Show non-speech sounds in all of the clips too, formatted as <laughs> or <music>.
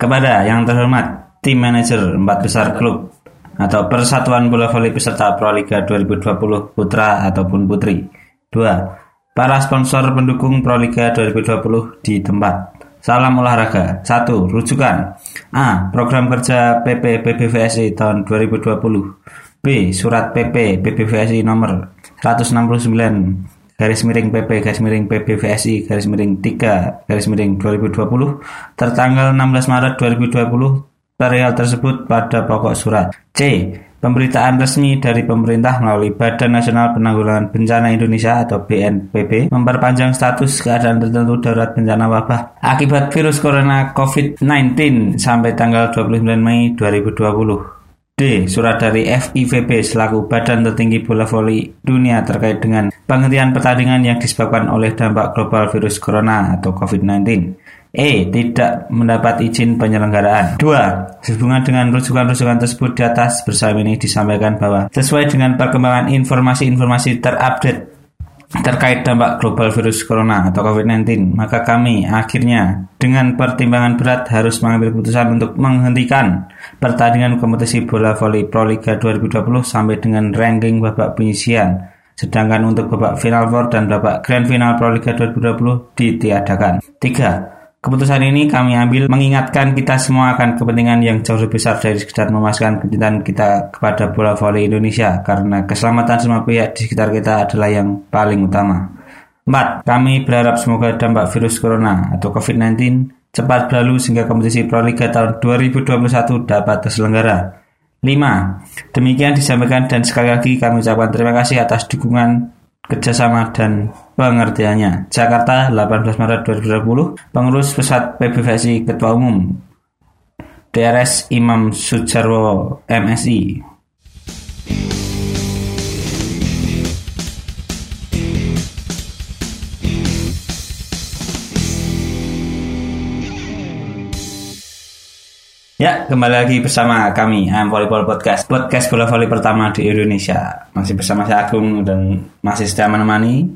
Kepada yang terhormat tim manajer empat besar klub atau Persatuan Bola Voli peserta Proliga 2020 putra ataupun putri. 2. Para sponsor pendukung Proliga 2020 di tempat. Salam olahraga. 1. Rujukan. A. Program kerja PP PBVSI tahun 2020. B. Surat PP PBVSI nomor 169 garis miring PP garis miring PBVSI garis miring 3 garis miring 2020 tertanggal 16 Maret 2020 perihal tersebut pada pokok surat. C. Pemberitaan resmi dari pemerintah melalui Badan Nasional Penanggulangan Bencana Indonesia atau BNPB memperpanjang status keadaan tertentu darurat bencana wabah akibat virus corona COVID-19 sampai tanggal 29 Mei 2020. D. Surat dari FIVB selaku Badan Tertinggi Bola Voli Dunia terkait dengan penghentian pertandingan yang disebabkan oleh dampak global virus corona atau COVID-19. E. Tidak mendapat izin penyelenggaraan. 2. Sehubungan dengan rujukan-rujukan tersebut di atas bersama ini disampaikan bahwa sesuai dengan perkembangan informasi-informasi terupdate terkait dampak global virus corona atau COVID-19, maka kami akhirnya dengan pertimbangan berat harus mengambil keputusan untuk menghentikan pertandingan kompetisi bola voli Pro Liga 2020 sampai dengan ranking babak penyisian. Sedangkan untuk babak final four dan babak grand final Pro Liga 2020 ditiadakan. 3. Keputusan ini kami ambil mengingatkan kita semua akan kepentingan yang jauh lebih besar dari sekedar memuaskan kecintaan kita kepada bola voli Indonesia karena keselamatan semua pihak di sekitar kita adalah yang paling utama. 4. Kami berharap semoga dampak virus corona atau COVID-19 cepat berlalu sehingga kompetisi Pro Liga tahun 2021 dapat terselenggara. 5. Demikian disampaikan dan sekali lagi kami ucapkan terima kasih atas dukungan kerjasama dan pengertiannya. Jakarta 18 Maret 2020 Pengurus Pusat PBVSI Ketua Umum. DRS Imam Sujarwo MSI Ya, kembali lagi bersama kami AM Volleyball Podcast. Podcast bola voli pertama di Indonesia. Masih bersama saya Agung dan masih setia menemani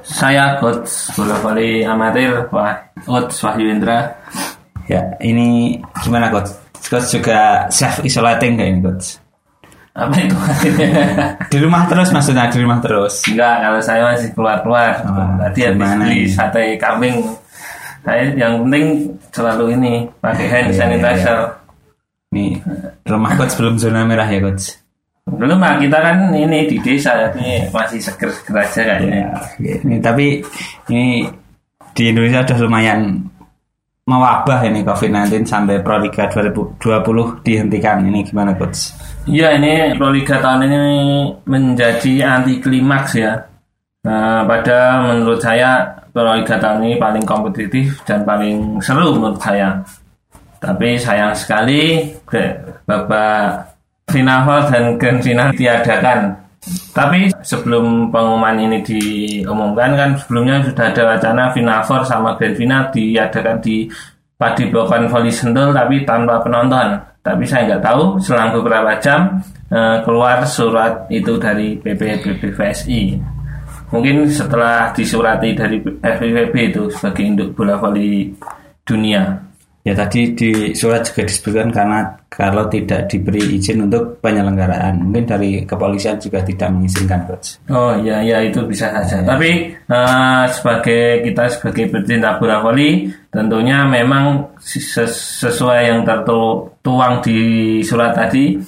Saya coach bola voli amatir Wah, coach Wahyu Indra. Ya, ini gimana coach? Coach juga self isolating kayak ini coach. Apa itu? Di rumah terus maksudnya, di rumah terus? Enggak, kalau saya masih keluar-keluar. Oh, Tadi habis beli ini? sate kambing. Saya yang penting selalu ini Pakai hand Iya, iya, sanitizer. Nih, rumah coach belum zona merah ya coach Belum lah, kita kan ini di desa Jadi masih seger-seger aja kayaknya Ya, ini tapi ini di Indonesia sudah lumayan mewabah ini COVID-19 sampai Pro Liga 2020 dihentikan. Ini gimana coach? Iya ini Pro Liga tahun ini menjadi anti klimaks ya. Nah, pada menurut saya Pro Liga tahun ini paling kompetitif dan paling seru menurut saya. Tapi sayang sekali babak final dan grand final diadakan. Tapi sebelum pengumuman ini diumumkan kan sebelumnya sudah ada wacana final four sama grand final diadakan di Padepokan Voli Sentul tapi tanpa penonton. Tapi saya nggak tahu selang beberapa jam eh, keluar surat itu dari PP PBVSI. Mungkin setelah disurati dari FIVB itu sebagai induk bola voli dunia. Ya tadi di surat juga disebutkan karena kalau tidak diberi izin untuk penyelenggaraan, mungkin dari kepolisian juga tidak mengizinkan coach. Oh iya iya itu bisa saja. Tapi eh, sebagai kita sebagai pecinta bola voli tentunya memang ses- sesuai yang tertuang di surat tadi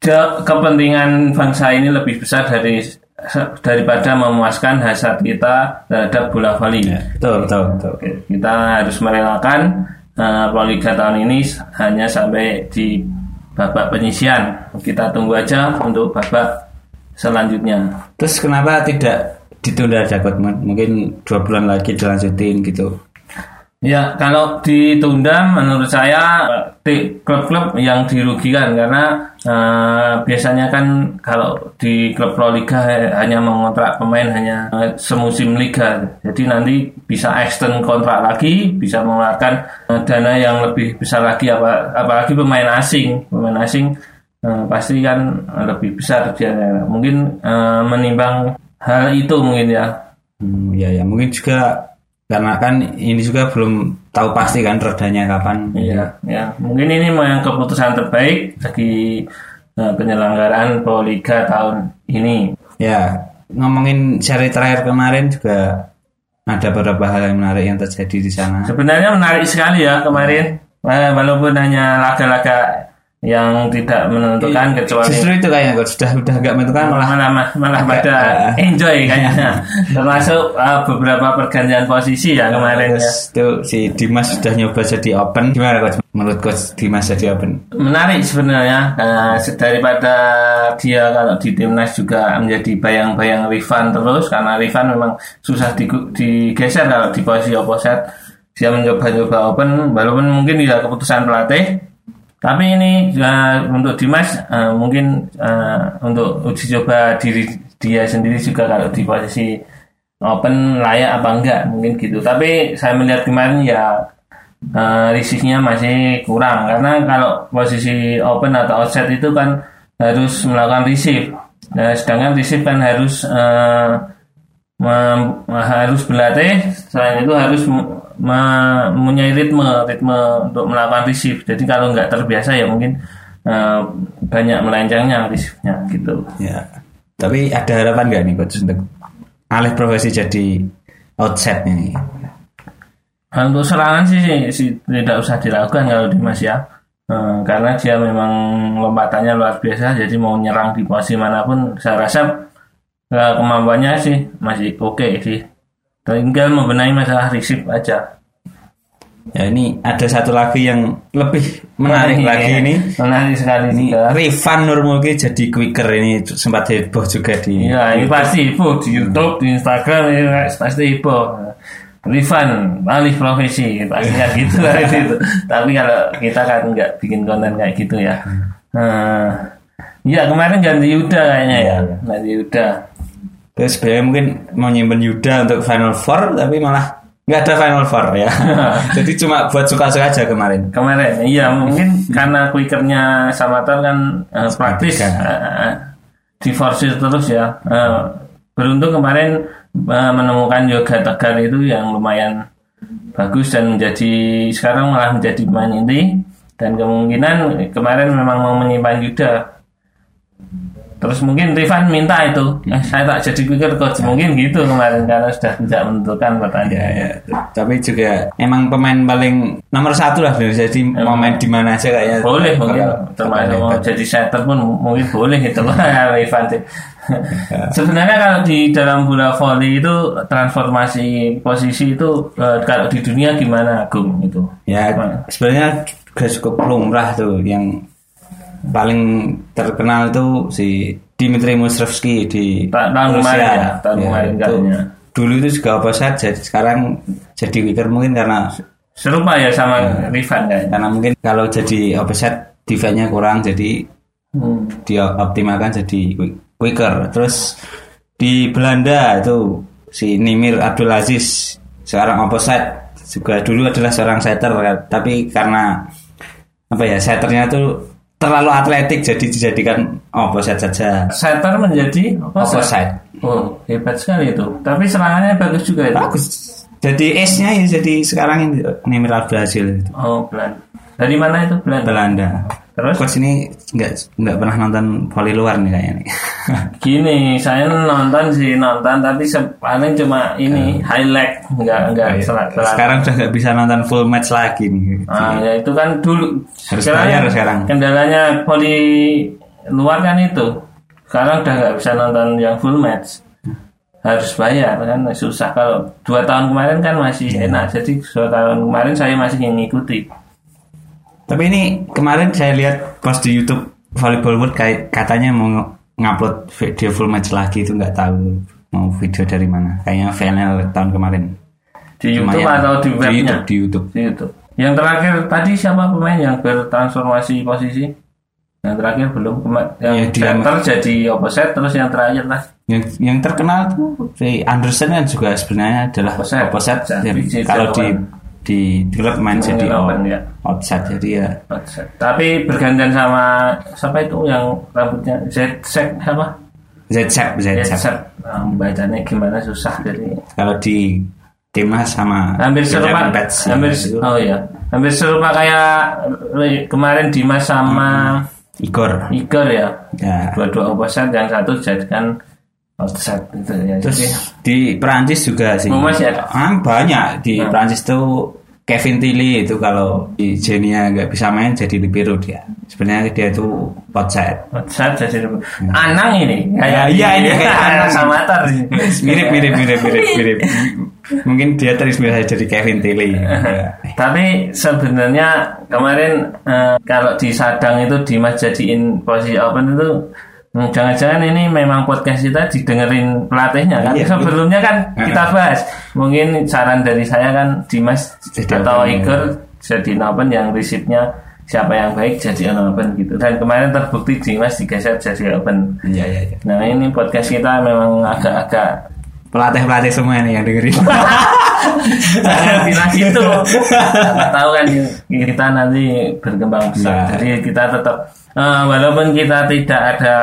kepentingan bangsa ini lebih besar dari daripada memuaskan hasrat kita terhadap bola voli. Ya, betul betul betul. Oke, kita harus merelakan uh, Pro Liga tahun ini hanya sampai di babak penyisian. Kita tunggu aja untuk babak selanjutnya. Terus kenapa tidak ditunda aja Mungkin dua bulan lagi dilanjutin gitu. Ya, kalau ditunda menurut saya klub-klub yang dirugikan karena eh, biasanya kan kalau di klub Pro Liga eh, hanya mengontrak pemain hanya eh, semusim liga. Jadi nanti bisa extend kontrak lagi, bisa mengeluarkan eh, dana yang lebih besar lagi apa apalagi pemain asing. Pemain asing eh, pasti kan lebih besar dia. Mungkin eh, menimbang hal itu mungkin ya. Hmm, ya ya mungkin juga karena kan ini juga belum tahu pasti kan redanya kapan. Iya, ya. Mungkin ini yang keputusan terbaik bagi uh, penyelenggaraan Pro Liga tahun ini. Ya, ngomongin seri terakhir kemarin juga ada beberapa hal yang menarik yang terjadi di sana. Sebenarnya menarik sekali ya kemarin, Eh, walaupun hanya laga-laga yang tidak menentukan kecuali Justru itu kayaknya kok sudah udah agak menentukan malah malah malah, malah agak, pada uh, enjoy kayaknya <laughs> termasuk uh, beberapa pergantian posisi ya kemarin ya itu si Dimas sudah nyoba jadi open. Gimana coach? Menurut coach Dimas jadi open? menarik sebenarnya uh, daripada dia kalau di timnas juga menjadi bayang-bayang Rifan terus karena Rifan memang susah digeser kalau di posisi opposite dia mencoba-coba open walaupun mungkin tidak keputusan pelatih tapi ini uh, untuk Dimas uh, mungkin uh, untuk uji coba diri dia sendiri juga kalau di posisi open layak apa enggak mungkin gitu. Tapi saya melihat kemarin ya uh, receive-nya masih kurang. Karena kalau posisi open atau outside itu kan harus melakukan receive. Nah, sedangkan receive kan harus uh, mem- harus berlatih selain itu harus mempunyai ritme ritme untuk melakukan receive jadi kalau nggak terbiasa ya mungkin uh, banyak melencengnya receive-nya gitu Ya. Tapi ada harapan nggak nih coach untuk alih profesi jadi outset? Nah, untuk serangan sih, sih- sih tidak usah dilakukan kalau Dimas ya Eh, karena dia memang lompatannya luar biasa jadi mau nyerang di posisi mana pun saya rasa eh, kemampuannya sih masih oke sih tinggal membenahi masalah receive aja Ya ini ada satu lagi yang lebih menarik Iya, lagi ini. menarik sekali Ini juga Rifan Nurmulki jadi quicker ini sempat heboh juga di. Iya, ini pasti heboh di YouTube, di Instagram ini pasti heboh. Rifan, alih profesi, pasti kan gitu lah <laughs> itu. Tapi kalau kita kan nggak bikin konten kayak gitu ya. Nah, ya kemarin ganti Yuda kayaknya ya, ganti Yuda. Terus sebenarnya mungkin mau nyimpen Yuda untuk Final Four tapi malah nggak ada Final Four ya. <laughs> jadi cuma buat suka-suka aja kemarin. Kemarin, iya mungkin <laughs> karena quickernya Samatar kan eh, praktis Tiga. eh, diforsir terus ya. Eh, beruntung kemarin eh, menemukan yoga tegar itu yang lumayan bagus dan menjadi sekarang malah menjadi pemain inti dan kemungkinan kemarin memang mau menyimpan Yuda. Terus mungkin Rifan minta itu, eh, saya tak jadi quicker coach mungkin gitu kemarin karena sudah tidak menentukan pertandingan. Ya, ya. Tapi juga emang pemain paling nomor satu lah jadi mau main di mana aja kayaknya. boleh mungkin termasuk mau jadi center pun mungkin boleh gitu <laughs> <laughs> Rifan sih. Sebenarnya kalau di dalam bola volley itu transformasi posisi itu eh, kalau di dunia gimana Gung itu? Ya sebenarnya juga cukup lumrah tuh yang paling terkenal itu si Dimitri Musrevski di Ta- tahun Rusia. kemarin ya, tahun kemarin itu. katanya. Dulu itu juga opposite jadi sekarang jadi wicker mungkin karena Serupa ya sama Rifan kan. karena mungkin kalau jadi opposite defense-nya kurang jadi Hmm. dia optimalkan jadi quicker. Terus di Belanda itu si Nimir Abdul Aziz seorang opposite juga dulu adalah seorang setter tapi karena apa ya setternya itu terlalu atletik jadi dijadikan opposite saja. Setter menjadi opposite. Opposite. Oh hebat sekali itu. Tapi serangannya bagus juga itu. Bagus. Jadi S-nya ya jadi sekarang ini Abdul Aziz itu. Oh Belanda. Dari mana itu Belanda? Belanda. Terus? Coach ini nggak nggak pernah nonton volley luar nih kayaknya nih. <laughs> Gini, saya nonton sih nonton tapi paling cuma ini highlight nggak nggak selat Iya. Sekarang udah nggak bisa nonton full match lagi nih. Ah, ya itu kan dulu Harus bayar sekarang. Kendalanya poli luar kan itu. Sekarang udah nggak bisa nonton yang full match. Harus bayar kan susah kalau dua tahun kemarin kan masih Iya. enak. Jadi dua tahun kemarin saya masih mengikuti. Tapi ini kemarin saya lihat post di YouTube Volleyball World kayak katanya mau ngupload video full match lagi itu nggak tahu mau video dari mana. Kayaknya final tahun kemarin. Di YouTube Lumayan. atau di webnya? Di YouTube, di YouTube. Di YouTube. Yang terakhir tadi siapa pemain yang bertransformasi posisi? Yang terakhir belum Kema- yang Ya, center jadi opposite terus yang terakhir lah Yang yang terkenal tuh si Anderson kan juga sebenarnya adalah Opposite. opposite. Jadi kalau di. Di klub main Main jadi open, out- ya. outside jadi ya Opposite. Tapi bergantian sama siapa itu yang rambutnya Z-Sek apa? Z-Sep. Z-Sek. Nah, bacanya gimana susah jadi. Kalau di timnas sama hampir serupa Pets. hampir Itu oh ya hampir serupa kayak eh, kemarin Dimas sama Igor Igor ya ya dua-dua offside yang satu jadikan gitu ya terus Jadi, di Perancis juga sih. Oh, masih ada? Ah, banyak. Di Hmm. Perancis tuh Kevin Tilly itu kalau di Genia nggak bisa main jadi libero dia. Sebenarnya dia itu outside. Offside jadi Anang ini. Kayak iya, ini kayak <laughs> Anang. sama Tar mirip mirip mirip mirip <laughs> mirip. Mungkin dia terinspirasi dari Kevin Tilly. Ya. <laughs> Tapi sebenarnya kemarin eh, kalau di Sadang itu Dimas jadiin posisi open itu hmm, jangan-jangan ini memang podcast kita didengerin pelatihnya kan? Iya, Sebelumnya kan kita bahas. Mungkin saran dari saya kan Dimas Jadi atau Igor jadi open yang receive-nya siapa yang baik jadi open gitu. Dan kemarin terbukti Dimas digeser jadi open. iya iya iya. Nah ini podcast kita memang agak-agak pelatih pelatih semua ini yang dengerin <laughs> Jangan bilang <laughs> gitu. Nggak tahu kan kita nanti berkembang besar. Ya. Jadi kita tetap eh, walaupun kita tidak ada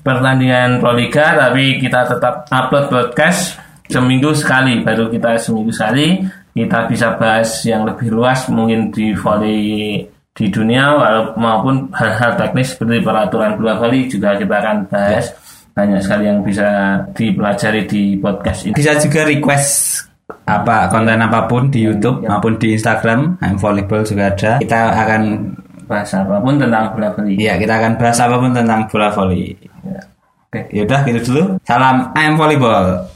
pertandingan Proliga tapi kita tetap upload podcast seminggu sekali baru kita seminggu sekali kita bisa bahas yang lebih luas mungkin di volley di dunia maupun hal-hal teknis seperti peraturan bola volley juga kita akan bahas banyak sekali yang bisa dipelajari di podcast ini bisa juga request apa konten apa pun di YouTube Ya. maupun di Instagram I'm Volleyball juga ada kita akan bahas apa pun tentang bola volley. Iya, kita akan bahas apa pun tentang bola voli. Ya. Oke. Yaudah, gitu dulu. Salam I'm Volleyball.